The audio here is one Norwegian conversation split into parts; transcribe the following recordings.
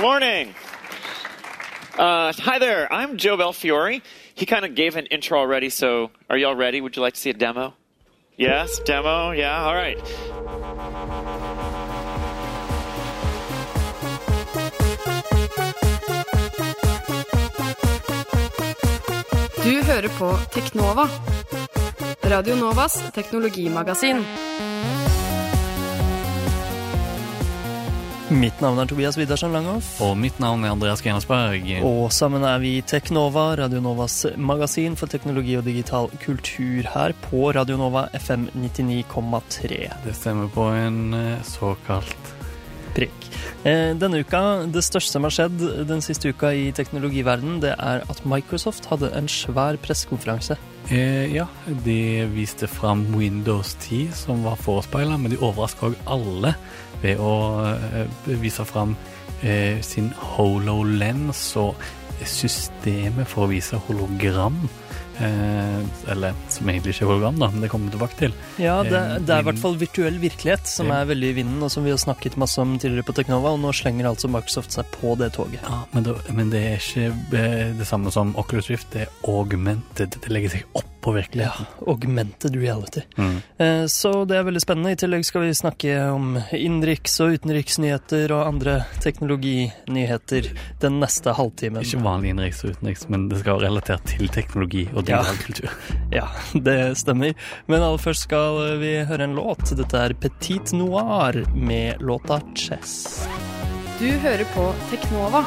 Morning. Uh, hi there. I'm Joe Belfiore. He kind of gave an intro already, so are y'all ready? Would you like to see a demo? Yes, demo. Yeah, all right. Du hører på Teknova. Radio Novas teknologimagasin. Mitt navn er Tobias Widersen Langhoff. Og mitt navn er Andreas Grenesberg. Og sammen er vi Teknova, Radionovas magasin for teknologi og digital kultur her på Radionova FM 99,3. Det stemmer på en eh, såkalt Prikk. Eh, denne uka, det største som har skjedd den siste uka i teknologiverden, det er at Microsoft hadde en svær pressekonferanse. eh, Ja, de viste fram Windows 10, som var forespeila, men de overraska òg alle ved å eh, vise fram eh, sin HoloLens og systemet for å vise hologram. Eh, eller som egentlig ikke er hologram, da, men det kommer vi tilbake til. Ja, det, Eh, det er i hvert fall virtuell virkelighet som Ja. er veldig i vinden, og som vi har snakket masse om tidligere på Teknova, og nå slenger altså Microsoft seg på det toget. Ja, men, det, men det er ikke eh, det samme som Oculus Rift, det er augmented. Det legger seg oppå Ja, augmented reality. Mm. Eh, Så det er veldig spennende. I tillegg skal vi snakke om innenriks- og utenriksnyheter og andre teknologinyheter den neste halvtimen. Ikke vanlig innenriks og utenriks, men det skal være relatert til teknologi og Ja. digital kultur. Ja, det stemmer. Men aller først skal vi høre en låt. Dette er Petit Noir med låta Chess. Du hører på Teknova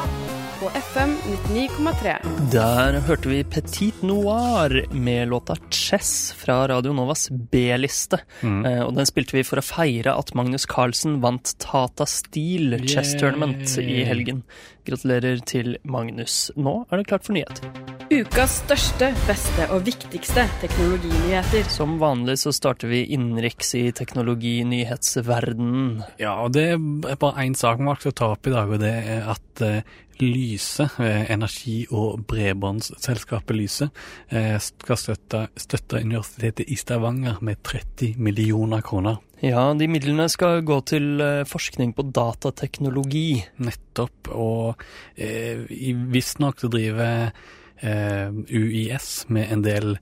på FM 99,3. Der hørte vi Petit Noir med låta Chess fra Radio Novas B-liste. Mm. Eh, og den spilte vi for å feire at Magnus Carlsen vant Tata Steel Chess Yay. Tournament i helgen. Gratulerer til Magnus. Nå er det klart for nyheter. Ukas største, beste og viktigste teknologinyheter. Som vanlig så starter vi innenriks i teknologinyhetsverdenen. Ja, og det er bare én sak vi valgte å ta opp i dag, og det er at eh, Lyse, eh, energi- og bredbåndsselskapet Lyse, eh, skal støtte, støtte Universitetet i Stavanger med 30 millioner kroner. Ja, de midlene skal gå til forskning på datateknologi. Nettopp. Og eh, i- visstnok så driver UiS med en del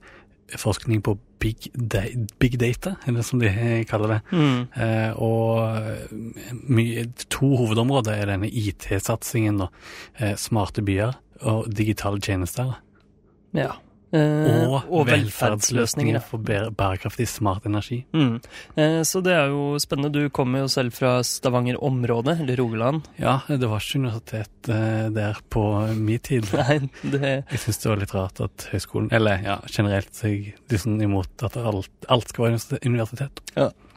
forskning på big, big data, eller som de kaller det. Mm. Eh, og mye, to hovedområder er denne IT-satsingen. Eh, smarte byer og digitale tjenester. Ja. Eh, og velferdsløsninger for bærekraftig smart energi. Mm. Eh, så det er jo spennende. Du kommer jo selv fra Stavanger-området, eller Rogaland. Ja, det var ikke universitet eh, der på min tid. Nei, det Jeg syns det var litt rart at høyskolen, eller ja, generelt, så jeg liksom imot at alt, alt skal være universitet- universitet.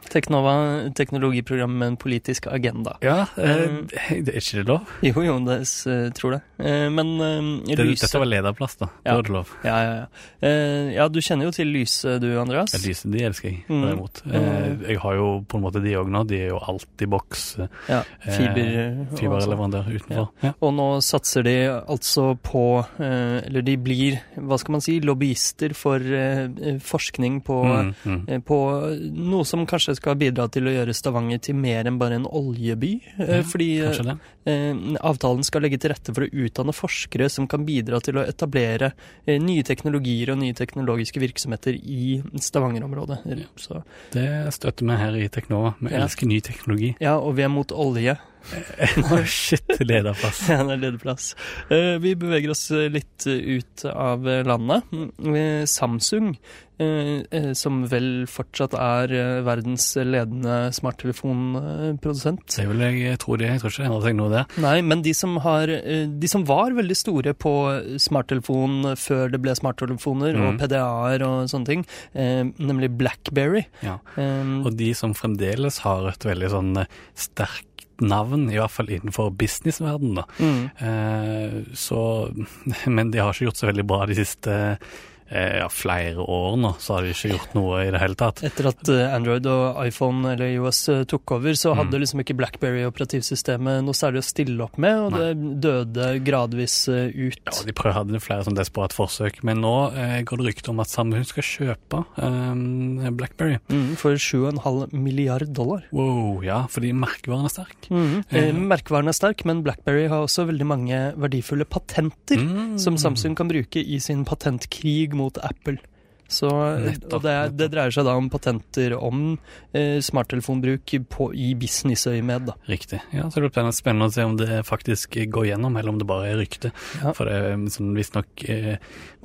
Teknova, teknologiprogram med en politisk agenda. Ja, eh, det er ikke det lov? Jo, jo, det s- tror det. Eh, men eh, Det, Lyse dette var lederplass, da. Da Ja. var det lov. Ja, ja, ja. Eh, ja, du kjenner jo til Lyse, du, Andreas. Ja, Lyse, de elsker jeg, Mm. derimot. Eh, jeg har jo på en måte de òg nå. De er jo alltid i boks. eh, Ja, fiber, Fiberleverandør utenfor. Ja. Og nå satser de altså på eh, Eller de blir, hva skal man si, lobbyister for eh, forskning på, Mm, mm. eh, på noe som kanskje skal bidra til å gjøre Stavanger til mer enn bare en oljeby. Eh, Ja, fordi eh, Kanskje avtalen skal legge til rette for å utdanne forskere som kan bidra til å etablere eh, nye teknologier og nye teknologiske virksomheter i Stavanger-området. Ja, Det støtter vi her i Teknova. Vi Ja. elsker ny teknologi. ja, og vi er mot olje. Shit, lederplass. Ja, det er lederplass. Vi beveger oss litt ut av landet. Samsung, som vel fortsatt er eh, verdens ledende smarttelefonprodusent. Det vil jeg tro det. Jeg tror ikke det endrer seg noe der. Nei, men de som, har, eh, de som var veldig store på smarttelefon før det ble smarttelefoner, og Mhm. PDA-er og sånne ting, eh, nemlig Blackberry. Ja. Eh, Og de som fremdeles har et veldig sånn sterk navn, i hvert fall innenfor businessverdenen, mm, Eh, så Men de har ikke gjort så veldig bra de siste eh, ja, flere år nå, så har de ikke gjort noe i det hele tatt. Etter at eh, Android og iPhone eller iOS eh, tok over, så Mm. hadde liksom ikke BlackBerry-operativsystemet noe særlig å stille opp med, og det døde gradvis eh, ut. Ja, De prøvde, hadde flere sånn desperat forsøk, men nå eh, går det rykte om at Samsung skal kjøpe eh, BlackBerry. Mm, for 7,5 milliard dollar. Wow, ja, fordi merkevaren er sterk. Mm. Eh, Merkevaren er sterk, men BlackBerry har også veldig mange verdifulle patenter Mm. som Samsung kan bruke i sin patentkrig mot Apple. Så, Nettopp, det, det dreier seg da om patenter om eh, smarttelefonbruk på, i businessøyemed. Riktig. Ja, så det blir spennende å se om det faktisk går gjennom, eller om det bare er rykte. Ja. For det er sånn, visstnok eh,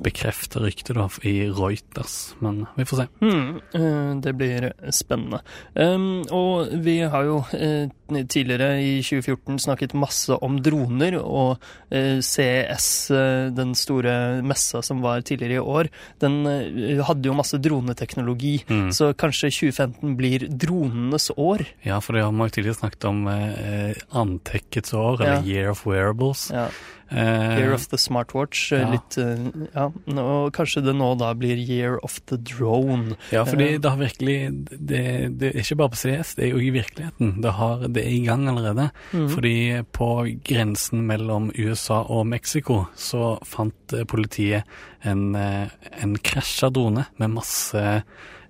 bekrefta rykte da, i Reuters, men vi får se. Mm, eh, det blir spennende. Um, og vi har jo eh, tidligere i 2014 snakket masse om droner, og eh, CES, eh, den store messa som var tidligere i år, den eh, hadde jo masse droneteknologi. Mm. Så kanskje 2015 blir dronenes år. Ja, for det har man jo tidligere snakket om eh, antekkets år, eller Ja. Year of Wearables. Ja. Eh, Year of the smartwatch. eh, ja. Litt, eh, ja. Og kanskje det nå da blir Year of the drone. Ja, fordi det har virkelig det, det er ikke bare på CS, det er jo i virkeligheten. Det, har, det er i gang allerede. Mm. Fordi på grensen mellom USA og Mexico så fant politiet en, en krasja drone med masse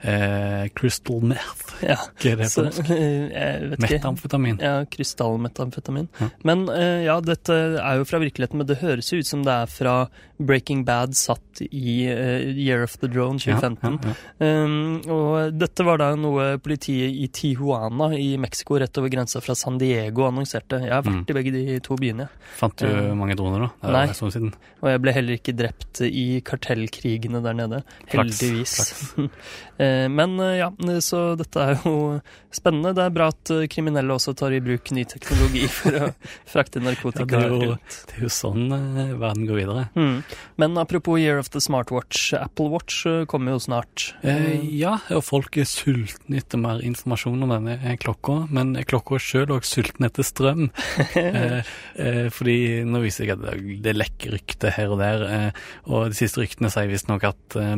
eh, crystal meth. Ja. Hva er det på norsk? ikke. Metamfetamin. Ja, krystallmetamfetamin. Ja. Men eh, ja, dette er jo fra virkeligheten, men det høres jo ut som det er fra Breaking Bad satt i eh, Year of the Drone 2015. Ja. Um, og dette var da noe politiet i Tijuana i Mexico rett over grensa fra San Diego annonserte. Jeg har vært Mm. i begge de to byene, Fant du Eh, mange droner, da? Nei. siden. og jeg ble heller ikke drept i kartellkrigene der nede. Heldigvis. Eh, Men eh, ja, så dette er jo spennende. Det er bra at eh, kriminelle også tar i bruk ny teknologi for å frakte Ja, det, jo, rundt. det er jo sånn eh, verden går videre. Mm. Men apropos Year of the Smartwatch, Apple Watch eh, kommer jo snart. Eh, ja, og folk er sultne etter mer informasjon om denne eh, klokka, men klokka sjøl er også sulten etter strøm. eh, eh, fordi nå viser jeg at det, lekker rykter her og der, eh, og de siste ryktene sier visstnok at eh,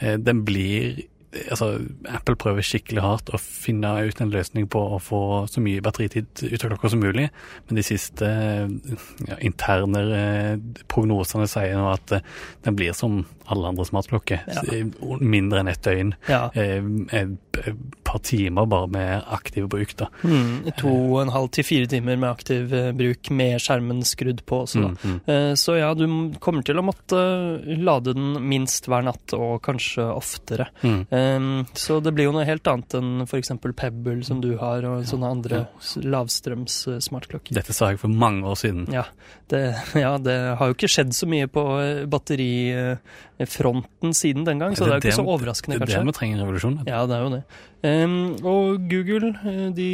eh, den blir Altså, Apple prøver skikkelig hardt å finne ut en løsning på å få så mye batteritid ut av klokka som mulig, men de siste eh, ja, interne eh, prognosene sier nå at eh, den blir som alle andre smartklokker. Ja. Så, Mindre enn ett døgn Ja. eh, et par timer bare med aktiv bruk, da. Mm, to og en halv til fire timer med aktiv eh, bruk med skjermen skrudd på også, da. Mm, mm. Eh, Så ja, du kommer til å måtte eh, lade den minst hver natt, og kanskje oftere. Mm. Um, så det blir jo noe helt annet enn f.eks. Pebble som du har, og sånne andre lavstrøms eh, smartklokker. Dette sa jeg for mange år siden. Ja det, ja, det har jo ikke skjedd så mye på eh, batterifronten siden den gang, så det er jo ikke så overraskende, Det er det vi trenger en revolusjon. Ja, det er jo det. Ehm, og Google eh, de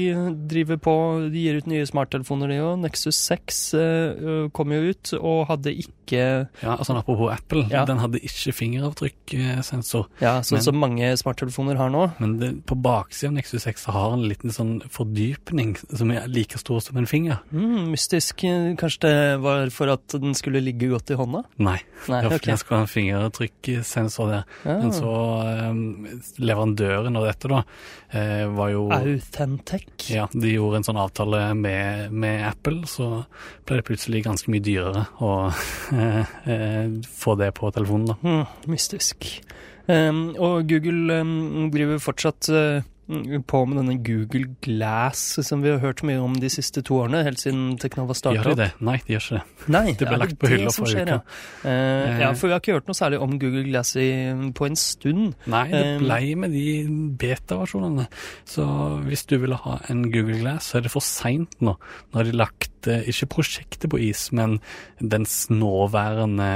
driver på, de gir ut nye smarttelefoner de òg. Nexus 6 uh, kom jo ut og hadde ikke Ja, altså Apropos Apple, Ja. den hadde ikke fingeravtrykkssensor. Ja, sånn som mange smarttelefoner har nå. Men det, på baksiden av Nexus 6 så har den en liten sånn fordypning som er like stor som en finger. Mm, mystisk. Kanskje det var for at den skulle ligge godt i hånda? Nei, Nei, det ok. skulle ha en fingeravtrykkssensor der. Ja. Men så um, leverandøren av dette, da, eh, var jo Authentec. Ja, de gjorde en sånn avtale med, med Apple, så ble det plutselig ganske mye dyrere å eh, eh, få det på telefonen, da. Mm, mystisk. Um, og Google um, driver fortsatt eh, på med denne Google Glass, som vi har hørt mye om de siste to årene, helt siden Teknova starta. Gjør de det? Nei, de gjør ikke det. Nei, Det ble er lagt på hylla forrige skjer, ja. Uh, ja, Eh. for vi har ikke hørt noe særlig om Google Glass i, på en stund. Nei, det Um, blei med de beta-versjonene. Så hvis du ville ha en Google Glass, så er det for seint nå. Nå har de lagt eh, ikke prosjektet på is, men dens nåværende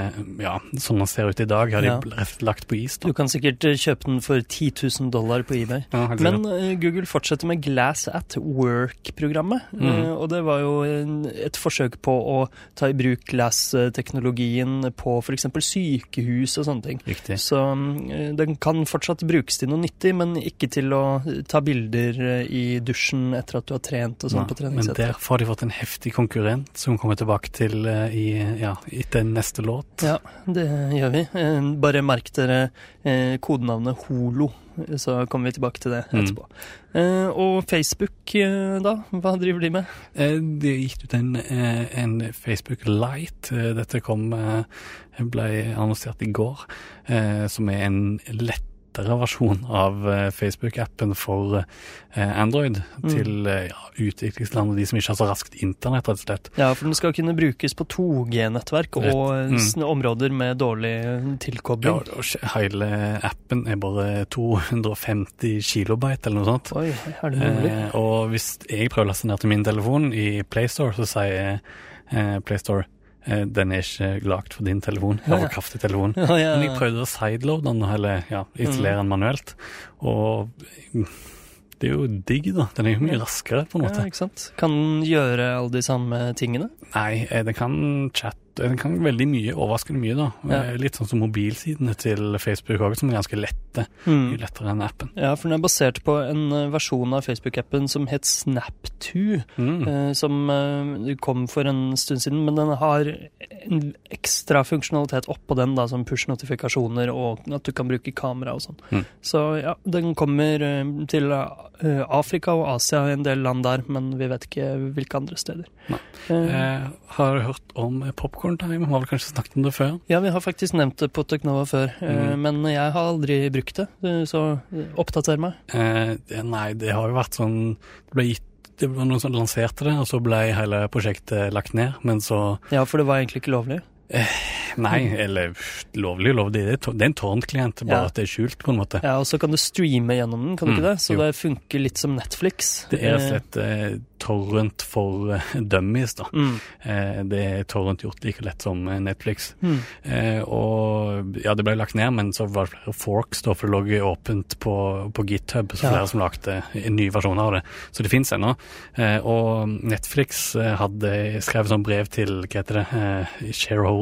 Ja, sånn den ser ut i dag, har de Ja. lagt på is. Da. Du kan sikkert eh, kjøpe den for 10 000 dollar på eBay. Ja, helt Men eh, Google fortsetter med Glass at Work-programmet. Mhm. eh, og det var jo et forsøk på å ta i bruk Glass-teknologien på f.eks. sykehus og sånne ting. Riktig. Så eh, den kan fortsatt brukes til noe nyttig, men ikke til å ta bilder i dusjen etter at du har trent og sånn på treningssettet. men derfor har de fått en heftig konkurrent som kommer tilbake til i, ja, etter neste låt. Ja, det gjør vi. Bare merk dere kodenavnet Holo, så kommer vi tilbake til det Mm. etterpå. Eh, og Facebook, eh, da? Hva driver de med? Eh, Det gikk ut en, eh, en Facebook Lite. Eh, Dette kom eh, ble annonsert i går, eh, som er en lettere versjon av eh, Facebook-appen for Android Android til eh, ja, utviklingsland og de som ikke har så raskt internett, rett og slett. Ja, for den skal kunne brukes på 2G-nettverk og eh, Mm. områder med dårlig Ja, tilkobling. og hele appen er bare 250 kilobyte eller noe sånt. Oi, er det mulig? Eh, og hvis jeg prøver å laste ned til min telefon i PlayStore, så sier eh, PlayStore eh, den er ikke lagd for din telefon. Jeg har for kraftig telefon. Ja, ja, Men jeg prøvde å sideloade den, eller ja, installere den manuelt. Og mm, det er jo digg, da. Den er jo mye raskere, på en ja, måte. ikke sant? Kan den gjøre alle de samme tingene? Nei, det den kan chat Den kan veldig mye, overraskende mye, da. Ja. Eh, Litt sånn som mobilsidene til Facebook òg, som er ganske lette. Mm. Mye lettere enn appen. Ja, for den er basert på en eh, versjon av Facebook-appen som het Snap2, Mm. eh, som eh, kom for en stund siden, men den har en ekstra funksjonalitet oppå den, da, som push-notifikasjoner og at du kan bruke kamera og sånn. Mm. Så ja, den kommer eh, til Afrika og Asia, en del land der, men vi vet ikke hvilke andre steder. Har du hørt om Popcorn Time? Har vel kanskje snakket om det før? ja, vi har faktisk nevnt det på Teknova før, eh, Mm. men jeg har aldri brukt det, eh, så eh, oppdater meg. Eh, det- nei, det har jo vært sånn Det ble gitt det var noen som lanserte det, og så ble hele prosjektet lagt ned. Men så Ja, for det var egentlig ikke lovlig. Nei, eller lovlig ulovlig. Det er, en tårnklient, bare Ja. at det er skjult, på en måte. Ja, og så kan du streame gjennom den, kan du Mm, ikke det? Så jo. det funker litt som Netflix. Det er rett og slett eh, torrent for eh, dummies, da. Mm. Eh, det er torrent gjort like lett som eh, Netflix. Mm. Eh, og ja, det ble lagt ned, men så var det flere forks, da, for det lå åpent på, på GitHub. Så Ja. flere som lagde en ny versjon av det. Så det fins ennå. Eh, og Netflix eh, hadde skrevet sånn brev til, hva heter det, eh,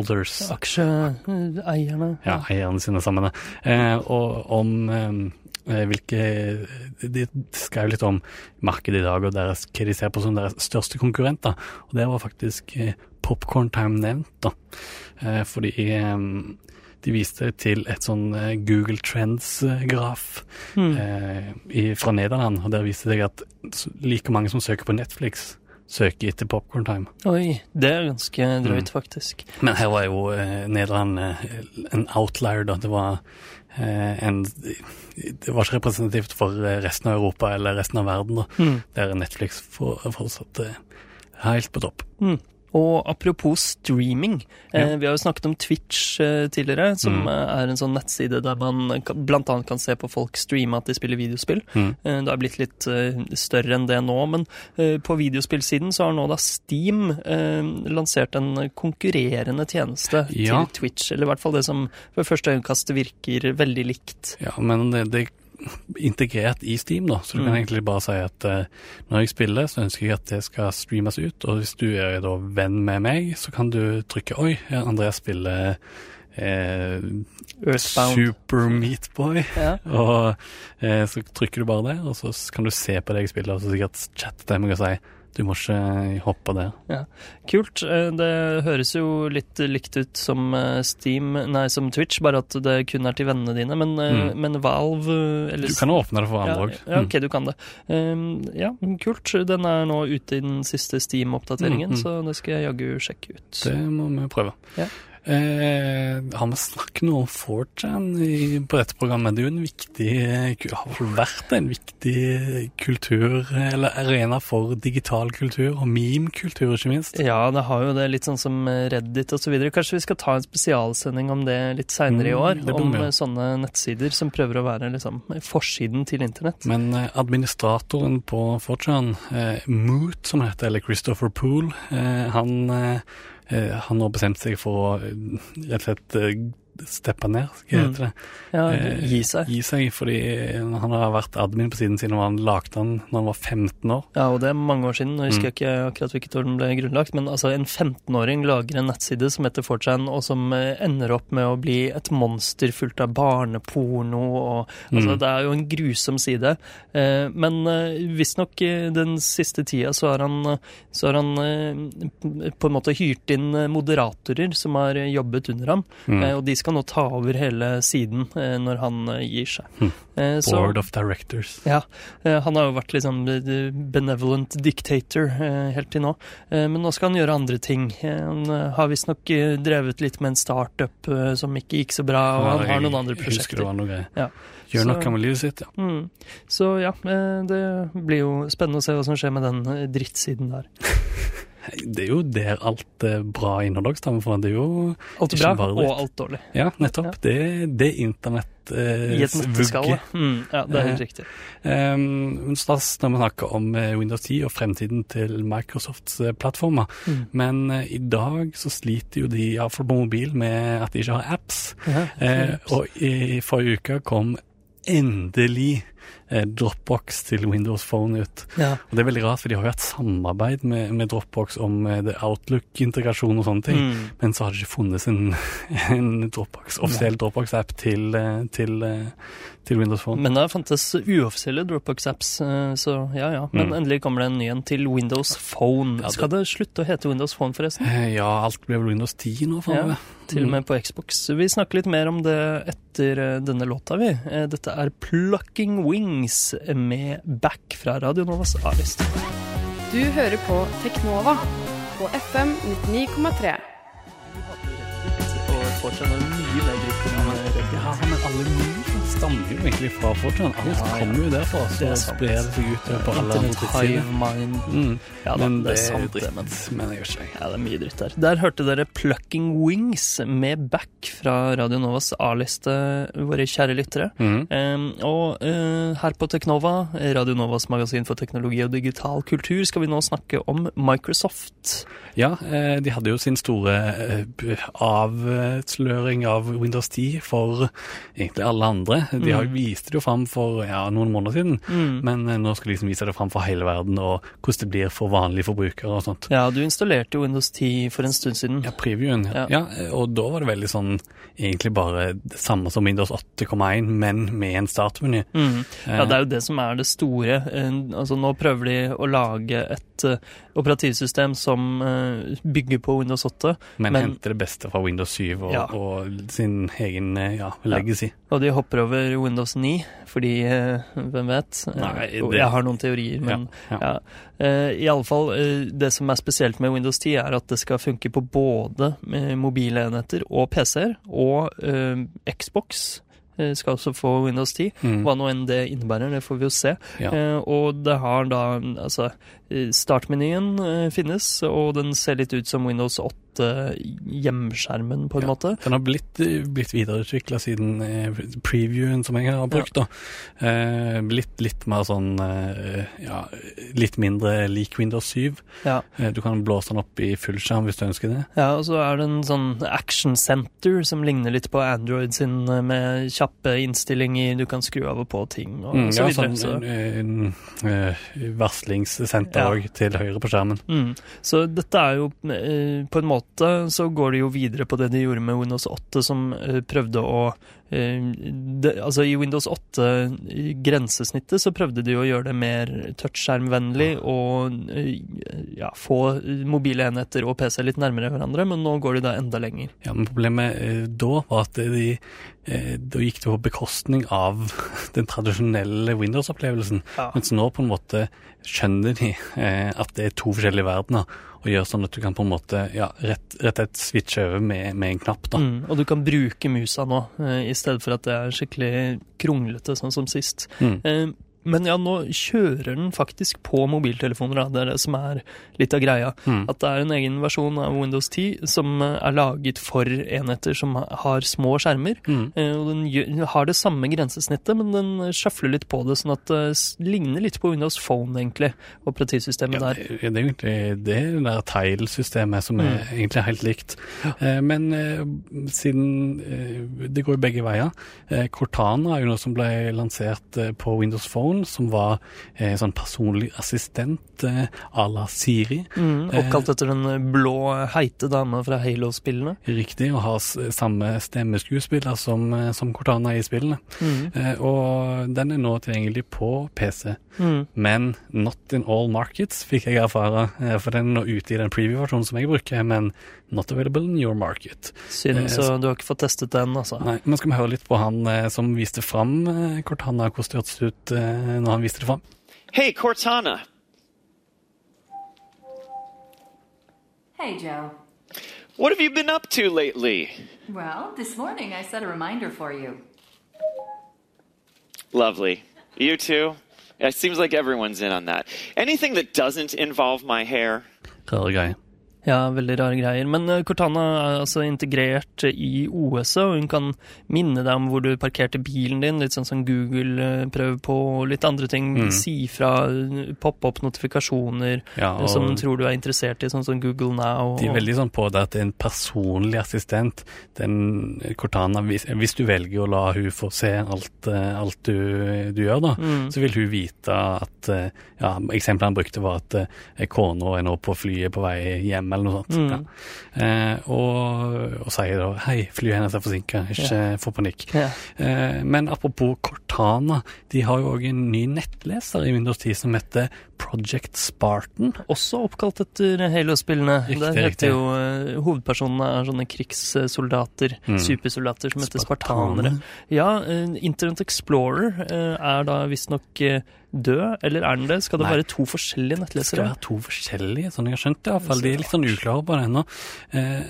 shareholders. Aksjeeierne. Ja, eierne sine sammen. Eh, og om eh, hvilke De skrev litt om markedet i dag og deres, hva de ser på som deres største konkurrenter. Og der var faktisk eh, Popcorn Time nevnt, da. Eh, fordi eh, de viste til et sånn eh, Google Trends-graf Mm. eh, fra Nederland, og der viste det seg at like mange som søker på Netflix, søker etter Popcorn Time. Oi, det er ganske drøyt, faktisk. Men her var jo eh, Nederland eh, en outlier, da. Det var eh, en Det var ikke representativt for eh, resten av Europa eller resten av verden, da. Mm. Der Netflix for, fortsatt eh, helt på topp. Mm. Og apropos streaming, eh, Ja. vi har jo snakket om Twitch eh, tidligere, som Mm. eh, er en sånn nettside der man bl.a. kan se på folk streame at de spiller videospill. Mm. Det har blitt litt større enn det nå, men på videospillsiden så har nå da Steam lansert en konkurrerende tjeneste Ja. til Twitch, eller i hvert fall det som ved første øyekast virker veldig likt. Ja, men det, det integrert i Steam, da. Så du kan Mm. egentlig bare si at uh, når jeg spiller, så ønsker jeg at det skal streames ut. Og hvis du er da venn med meg, så kan du trykke Oi, Andreas spiller eh. Super Meat Boy. Ja. Og eh, så trykker du bare det, og så kan du se på det jeg spiller, og så sikkert chatte til meg og si du må ikke hoppe Ja. Kult. Eh, Det høres jo litt likt ut som eh, Steam, nei, som Twitch, bare at det kun er til vennene dine. Men, eh, Mm. men Valve eller Du kan åpne det for ja, òg. ja, ok, du kan det. Um, ja, kult. Den er nå ute i den siste Steam-oppdateringen, Mm, mm. så det skal jeg jaggu sjekke ut. Det må vi prøve. Ja. Eh, har vi snakket noe om 4chan i, på dette programmet? Det er jo en viktig har vært en viktig kultur, eller arena for digital kultur, og meme-kultur, ikke minst. Ja, det har jo det litt sånn som Reddit videre. Kanskje vi skal ta en spesialsending om det litt seinere i Mm, år? Mm, Om sånne nettsider som prøver å være liksom forsiden til internett. Men eh, administratoren på 4chan, eh, Moot som heter, eller Christopher Poole, eh, han, eh, han har bestemt seg for å eh, rett og slett eh, steppe ned, hva Mm. hete det? Ja, Eh, gi seg. Gi seg, fordi han har vært admin på siden siden han lagde den når han var 15 år. Ja, og det er mange år siden. Nå Mm. husker jeg ikke akkurat hvilket år den ble grunnlagt, men altså en 15-åring lager en nettside som heter 4chan, og som eh, ender opp med å bli et monster fullt av barneporno og Altså, Mm. det er jo en grusom side. Eh, men visstnok den siste tida så har han, så har han på en måte hyrt inn moderatorer som har jobbet under ham, Mm. og de skal nå ta over hele siden eh, når han eh, gir seg. Hmm. Så- Board of Directors. ja, han har jo vært liksom benevolent dictator helt til nå. Men nå skal han gjøre andre ting. Han har visstnok drevet litt med en startup som ikke gikk så bra, og han har noen andre prosjekter. var noe. Ja. Gjør Så- noe med livet sitt, ja. Mm. Så ja, det blir jo spennende å se hva som skjer med den drittsiden der. Det er jo der alt eh, bra innhold stammer fra. Det er jo Alt bra og alt dårlig. Ja, nettopp. Det, det er internett eh, I et nøtteskalle. Mm, ja, det er helt Eh, riktig. Um, Stas når vi snakker om eh, Windows 10 og fremtiden til Microsofts eh, plattformer. Mm. Men uh, i dag så sliter jo de, iallfall på mobil, med at de ikke har apps. Ja, Eh, og i forrige uke kom endelig eh, Dropbox til Windows Phone ut. ja. Og det er veldig rart, for de har jo hatt samarbeid med, med Dropbox om eh, Outlook-integrasjon og sånne ting. Mm. Men så har det ikke funnes en, en Dropbox, offisiell Dropbox-app til, eh, til, eh, til Windows Phone. Men det har fantes uoffisielle Dropbox-apps, eh, så ja ja. Men Mm. endelig kommer det en ny en til Windows Phone. Ja, det- Skal det slutte å hete Windows Phone, forresten? Eh, Ja, alt blir vel Windows 10 nå, framover. Til og med på Xbox. Vi snakker litt mer om det etter eh, denne låta, vi. Eh, Dette er Plucking Wings med Back fra Radio Novas A-list. Du hører på Teknova på FM 99,3. Og fortsatt mye mer Ja, men alle nyheter stammer jo egentlig fra Fortran. Alt Ja, ja. kommer jo derfra, er så sprer det seg ut på alle andre sider. Mm. Ja da, men det det er sant, dritt, men men jeg gjør ikke det. Ja, det er mye dritt der. Der hørte dere Plucking Wings med Back fra Radio Novas A-liste, våre kjære lyttere. Mm. Um, og uh, her på Teknova, Radio Novas magasin for teknologi og digital kultur, skal vi nå snakke om Microsoft. Ja, eh, de hadde jo sin store eh, avsløring av Windows 10 for egentlig alle andre. De har jo vist det jo fram for ja, noen måneder siden, Mm. men eh, nå skal de liksom vise det fram for hele verden, og hvordan det blir for vanlige forbrukere og sånt. Ja, du installerte jo Windows 10 for en stund siden. Ja, previewen. Ja. Ja. ja, og da var det veldig sånn egentlig bare det samme som Windows 8,1, men med en startmeny. Mm. Ja, Eh, det er jo det som er det store. Eh, Altså, nå prøver de å lage et eh, operativsystem som eh, bygger på Windows 8, men, men- henter det beste fra Windows 7 og, Ja. og sin egen eh, ja, legacy. og de hopper over Windows 9, fordi eh, hvem vet? Eh, Nei, det- Jeg har noen teorier, men ja. ja. Eh, I alle fall, eh, det som er spesielt med Windows 10, er at det skal funke på både eh, mobile enheter og PC-er, og eh, Xbox eh, skal også få Windows 10. Mm. Hva nå enn det innebærer, det får vi jo se. Ja. Eh, og det har da Altså, eh, startmenyen eh, finnes, og den ser litt ut som Windows 8-hjemskjermen, på en Ja. måte. Den har blitt, blitt videreutvikla siden eh, previewen som jeg har brukt. da. Eh, blitt litt mer sånn ja, litt mindre lik Windows 7. Ja. Eh, du kan blåse den opp i fullskjerm hvis du ønsker det. ja, og så er det en sånn action center som ligner litt på Android sin, med kjappe innstillinger, du kan skru av og på ting, og Mm, så ja, videre. sånn så. en, Ja. òg til høyre på skjermen. Mm. Så dette er jo eh, På en måte så går det jo videre på det de gjorde med Windows 8, som eh, prøvde å det, Altså i Windows 8-grensesnittet så prøvde de å gjøre det mer touchskjermvennlig og eh, ja, få mobile enheter og PC litt nærmere hverandre, men nå går de da enda lenger. Ja, men Problemet eh, da var at de, eh, da gikk det på bekostning av den tradisjonelle Windows-opplevelsen. Ja. Mens nå på en måte skjønner de eh, at det er to forskjellige verdener, og gjør sånn at du kan på en måte ja, rett, rett et slett switche over med, med en knapp. da. Mm, og du kan bruke musa nå, eh, i stedet for at det er skikkelig kronglete, sånn som sist. Mm. Eh, Men ja, nå kjører den faktisk på mobiltelefoner, da. Det er det som er litt av greia. Mm. At det er en egen versjon av Windows 10 som eh, er laget for enheter som har små skjermer. Mm. Eh, Og den har det samme grensesnittet, men den sjafler litt på det, sånn at det ligner litt på Windows Phone, egentlig, operativsystemet Ja, der. det, det er egentlig det det der Tile-systemet som er Mm. egentlig helt likt. Ja. men eh, siden eh, det går jo begge veier eh, Cortana er jo noe som ble lansert eh, på Windows Phone, som var eh, sånn personlig assistent eh, à la Siri. Mm, Eh. oppkalt etter den blå, heite dama fra Halo-spillene. Riktig, og har samme stemmeskuespiller som, eh, som Cortana i spillene. Mm. Eh, og den er nå tilgjengelig på PC. Mm. Men not in all markets, fikk jeg erfare. eh, For den er nå ute i den preview-versjonen som jeg bruker, men not available in your market. Synd, Eh, så du har ikke fått testet den, altså. Nei, men skal vi høre litt på han eh, som viste fram eh, Cortana, hvordan det hørtes ut når han viste det fram? Hey, Cortana. Hey, Joe. What have you been up to lately? Well, this morning I set a reminder for you. Lovely. You too? It seems like everyone's in on that. Anything that doesn't involve my hair? Rare greier. Ja, veldig rare greier. Men eh, Cortana er altså integrert i OS-et, og hun kan minne deg om hvor du parkerte bilen din, litt sånn som Google eh, prøver på, og litt andre ting. Mm. Si fra, eh, poppe opp notifikasjoner Ja, som tror du er interessert i, sånn som Google Now. De er veldig sånn på det at det er en personlig assistent. Den Cortana, hvis, hvis du velger å la hun få se alt, alt du, du gjør, da, Mm. så vil hun vite at ja, Eksempelet han brukte, var at kona er nå på flyet på vei hjem, eller noe sånt. Mm. Ja. Eh, og, og sier da hei, flyet hennes er forsinka, ikke få panikk. Ja. Eh, men apropos Cortana, de har jo òg en ny nettleser i Windows 10 som heter Project Spartan. Også oppkalt etter Halo-spillene. Der heter jo eh, Hovedpersonene er sånne krigssoldater, Mm. supersoldater som heter spartanere. Ja, eh, Internet Explorer eh, er da visstnok uh, død, eller er den det? Skal det Nei. være to forskjellige Det skal nettlesere? være to forskjellige, sånn jeg har skjønt det iallfall. De er litt sånn uklare på det ennå.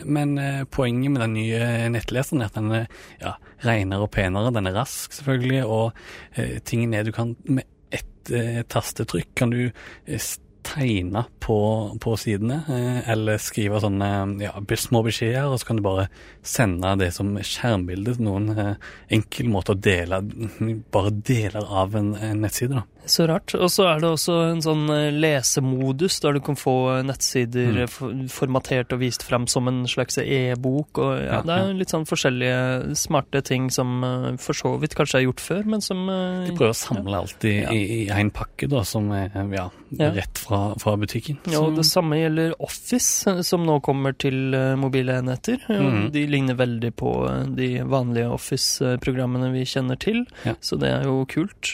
Men poenget med den nye nettleseren er at den ja, renere og penere. Den er rask, selvfølgelig, og eh, tingen er du kan med ett eh, tastetrykk kan du eh, tegne på, på sidene, eh, eller skrive sånne ja, små beskjeder, og så kan du bare sende det som skjermbilde til noen. Eh, enkel måte å dele bare deler av en, en nettside, da. Så rart. Og så er det også en sånn eh, lesemodus, der du kan få nettsider Mm. formatert og vist fram som en slags e-bok. Og ja, Ja, det er litt sånn forskjellige smarte ting som for så vidt kanskje er gjort før, men som De prøver å samle alt i én pakke, da, som er ja, Ja. rett fra, fra butikken. Ja, og det samme gjelder Office, eh, som nå kommer til eh, mobile enheter. Mhm. De ligner veldig på eh, de vanlige Office-programmene vi kjenner til, Ja. så det er jo kult.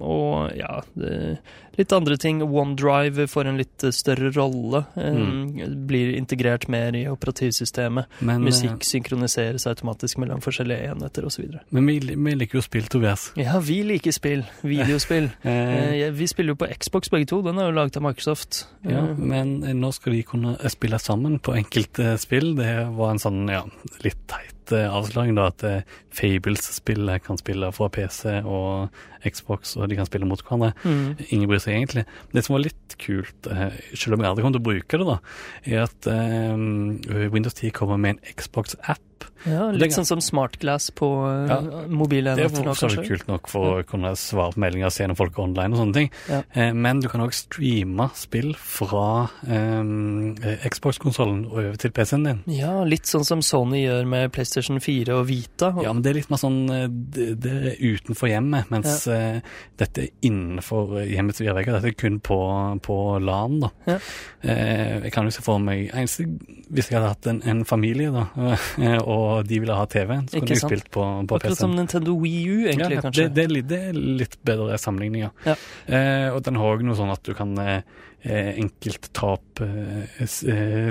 Og ja, det, litt andre ting. OneDrive får en litt eh, større rolle. eh, Mm. Blir integrert mer i operativsystemet. men, Musikk synkroniseres automatisk mellom forskjellige enheter osv. eh, Men vi, vi liker jo spill, Tobias. Ja, vi liker spill. Videospill. Eh, Eh, Vi spiller jo på Xbox begge to. Den er jo laget av Microsoft. ja, Eh, men eh, nå skal de kunne eh, spille sammen på enkelte spill. Det var en sånn ja, litt teit eh, avsløring, da, at eh, Fables-spillet kan spille fra PC og Xbox, og de kan spille mot hverandre. Mm. Ingen bryr seg egentlig. Det som var litt kult, eh, selv om jeg aldri kommer til å bruke det, da, er at eh, Windows 10 kommer med en Xbox-app. Ja, litt sånn som smartglass på Ja, mobilen. Det er for så vidt kult nok for å kunne svare på meldinger se når folk er online og sånne ting. Ja. Eh, men du kan òg streame spill fra um, Xbox-konsollen og over til PC-en din. Ja, litt sånn som Sony gjør med PlayStation 4 og Vita. Ja, men det er litt mer sånn eh, Det, det er utenfor hjemmet, mens eh, dette er innenfor hjemmets fire vegger. Dette er kun på, på LAN, da. Ja. Eh, jeg kan jo se for meg eneste, Hvis jeg hadde hatt en, en familie, da, eh, og de ville ha TV, så kunne de spilt på, på Akkurat PC-en. som Nintendo Wii U, egentlig, ja, kanskje. Det, det, det er litt bedre sammenligning, ja. Ja. Eh, og den har òg noe sånn at du kan eh, eh, enkelt ta opp eh, eh,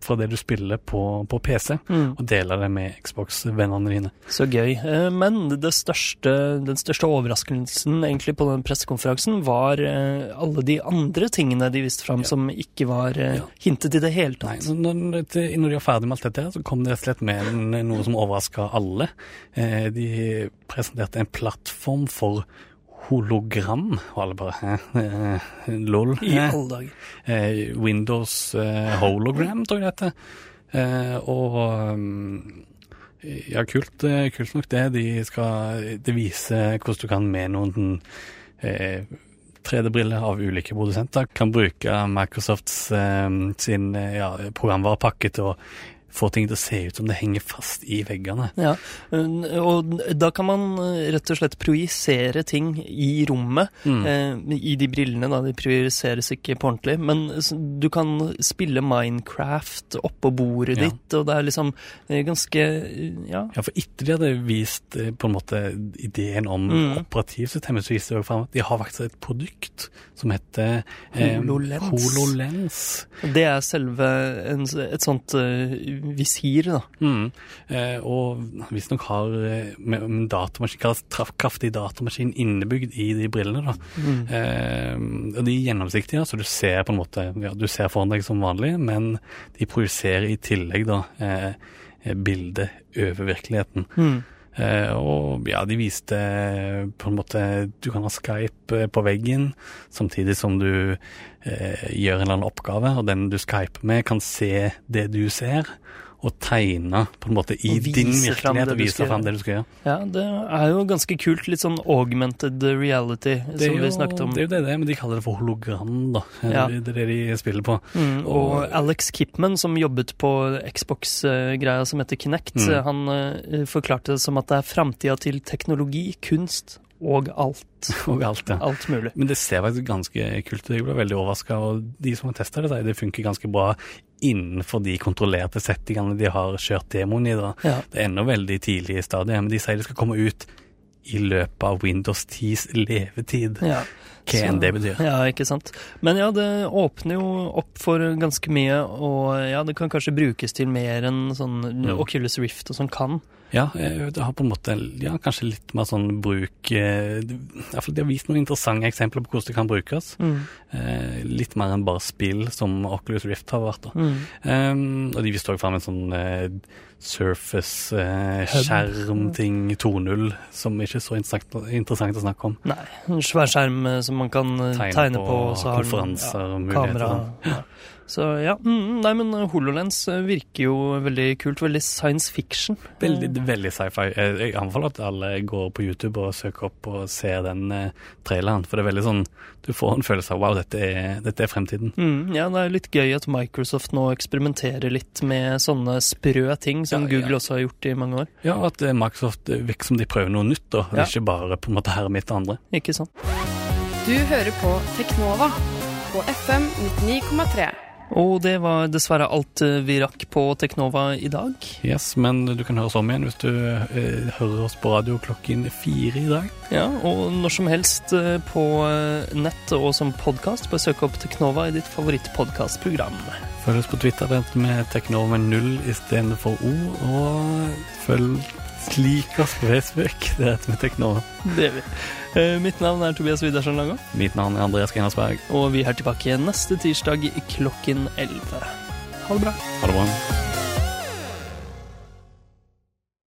fra det du spiller på, på PC, Mm, og deler det med Xbox-vennene dine. så gøy. Eh, Men det største, den største overraskelsen egentlig på den pressekonferansen var alle de andre tingene de viste fram Ja. som ikke var Ja. hintet i det hele Nei, tatt. så når, de var ferdig med alt dette, så kom det rett og slett med noe som overraska alle. Eh, de presenterte en plattform for hologram, og alle bare hæ? Eh, lol. I Eh, alle dager. eh, Windows eh, hologram, tror jeg det heter. Eh, og ja, kult, eh, kult nok det. De skal, det viser hvordan du kan med noen eh, 3D-briller av ulike produsenter kan bruke Microsofts eh, sin eh, ja, programvarepakke til å få ting til å se ut som det henger fast i veggene. Ja, og da kan man eh, rett og slett projisere ting i rommet, Mm. eh, i de brillene da, de projiseres ikke på ordentlig, men du kan spille Minecraft oppå bordet Ja. ditt, og det er liksom eh, ganske, ja, Ja, for etter de hadde vist på en måte ideen om Mm. operativsystemet, så viste det også at de har faktisk et produkt som heter eh, HoloLens. HoloLens. det er selve en, et sånt eh, visir da. Mm. Eh, og visstnok har eh, med, med datamaskin, kra- kraftig datamaskin innebygd i de brillene. da. Mm. Eh, og de er gjennomsiktige, så du ser på en måte, ja, du ser foran deg som vanlig, men de projiserer i tillegg da eh, bildet over virkeligheten. Mm. Eh, og ja, de viste på en måte Du kan ha Skype eh, på veggen samtidig som du eh, gjør en eller annen oppgave, og den du skyper med, kan se det du ser, og tegne på en måte i din virkelighet og vise fram det du skal gjøre. Ja, det er jo ganske kult, litt sånn augmented reality, som jo, vi snakket om. det er jo det, det, men de kaller det for hologram, da. Ja. Det er det de spiller på. Mm, og Og- Alex Kipman, som jobbet på Xbox-greia som heter Kinect, Mm. han uh, forklarte det som at det er framtida til teknologi, kunst og alt. Og alt, ja. Alt mulig. Men det ser faktisk ganske kult ut. Jeg ble veldig overraska. Og de som har testa det, sier det funker ganske bra innenfor de kontrollerte settingene de har kjørt demoen i. da. Ja. Det er ennå veldig tidlig i stadiet, men de sier det skal komme ut i løpet av Windows 10s levetid. Ja. Hva enn det betyr. Ja, ikke sant. Men ja, det åpner jo opp for ganske mye, og ja, det kan kanskje brukes til mer enn sånn Mm. Oculus Rift og sånn kan. Ja, eh, det har på en måte ja, kanskje litt mer sånn bruk Iallfall fall De har vist noen interessante eksempler på hvordan det kan brukes. Mm. Eh, litt mer enn bare spill, som Oculus Rift har vært. da. Mm. Um, og de viste også fram en sånn eh, Surface-skjermting 2.0, som ikke er så interessant, å snakke om. Nei, en svær skjerm eh, som man kan eh, Tegne tegne, på, på, så har den, ja, kamera. sånn. Ja. Så ja, mm, nei, men HoloLens eh, virker jo veldig kult, veldig science fiction. Veldig, veldig sci-fi. Jeg anbefaler at alle går på YouTube og søker opp og ser den eh, traileren, for det er veldig sånn Du får en følelse av wow, dette er, dette er fremtiden. Mm, ja, det er litt gøy at Microsoft nå eksperimenterer litt med sånne sprø ting, som Ja, Google ja. også har gjort i mange år. Ja, at eh, Microsoft eh, virker som de prøver noe nytt, da. Ja. Ikke bare på en måte herme etter andre. Ikke sant? Du hører på Teknova på FM 99,3. Og det var dessverre alt eh, vi rakk på Teknova i dag. Yes, men du kan høre oss om igjen hvis du eh, hører oss på radio klokken fire i dag. Ja, og når som helst eh, på eh, nett og som podkast, bare søk opp Teknova i ditt favorittpodkastprogram. Følg oss på Twitter det med Teknova med null istedenfor O, og følg Slik oss på Facebook. Det heter med Teknova. Det er vi. Eh, Mitt navn er Tobias Widersen Langer, Mitt navn er Andreas Geinersberg. og vi er tilbake neste tirsdag klokken 11. Ha det bra. Ha det bra.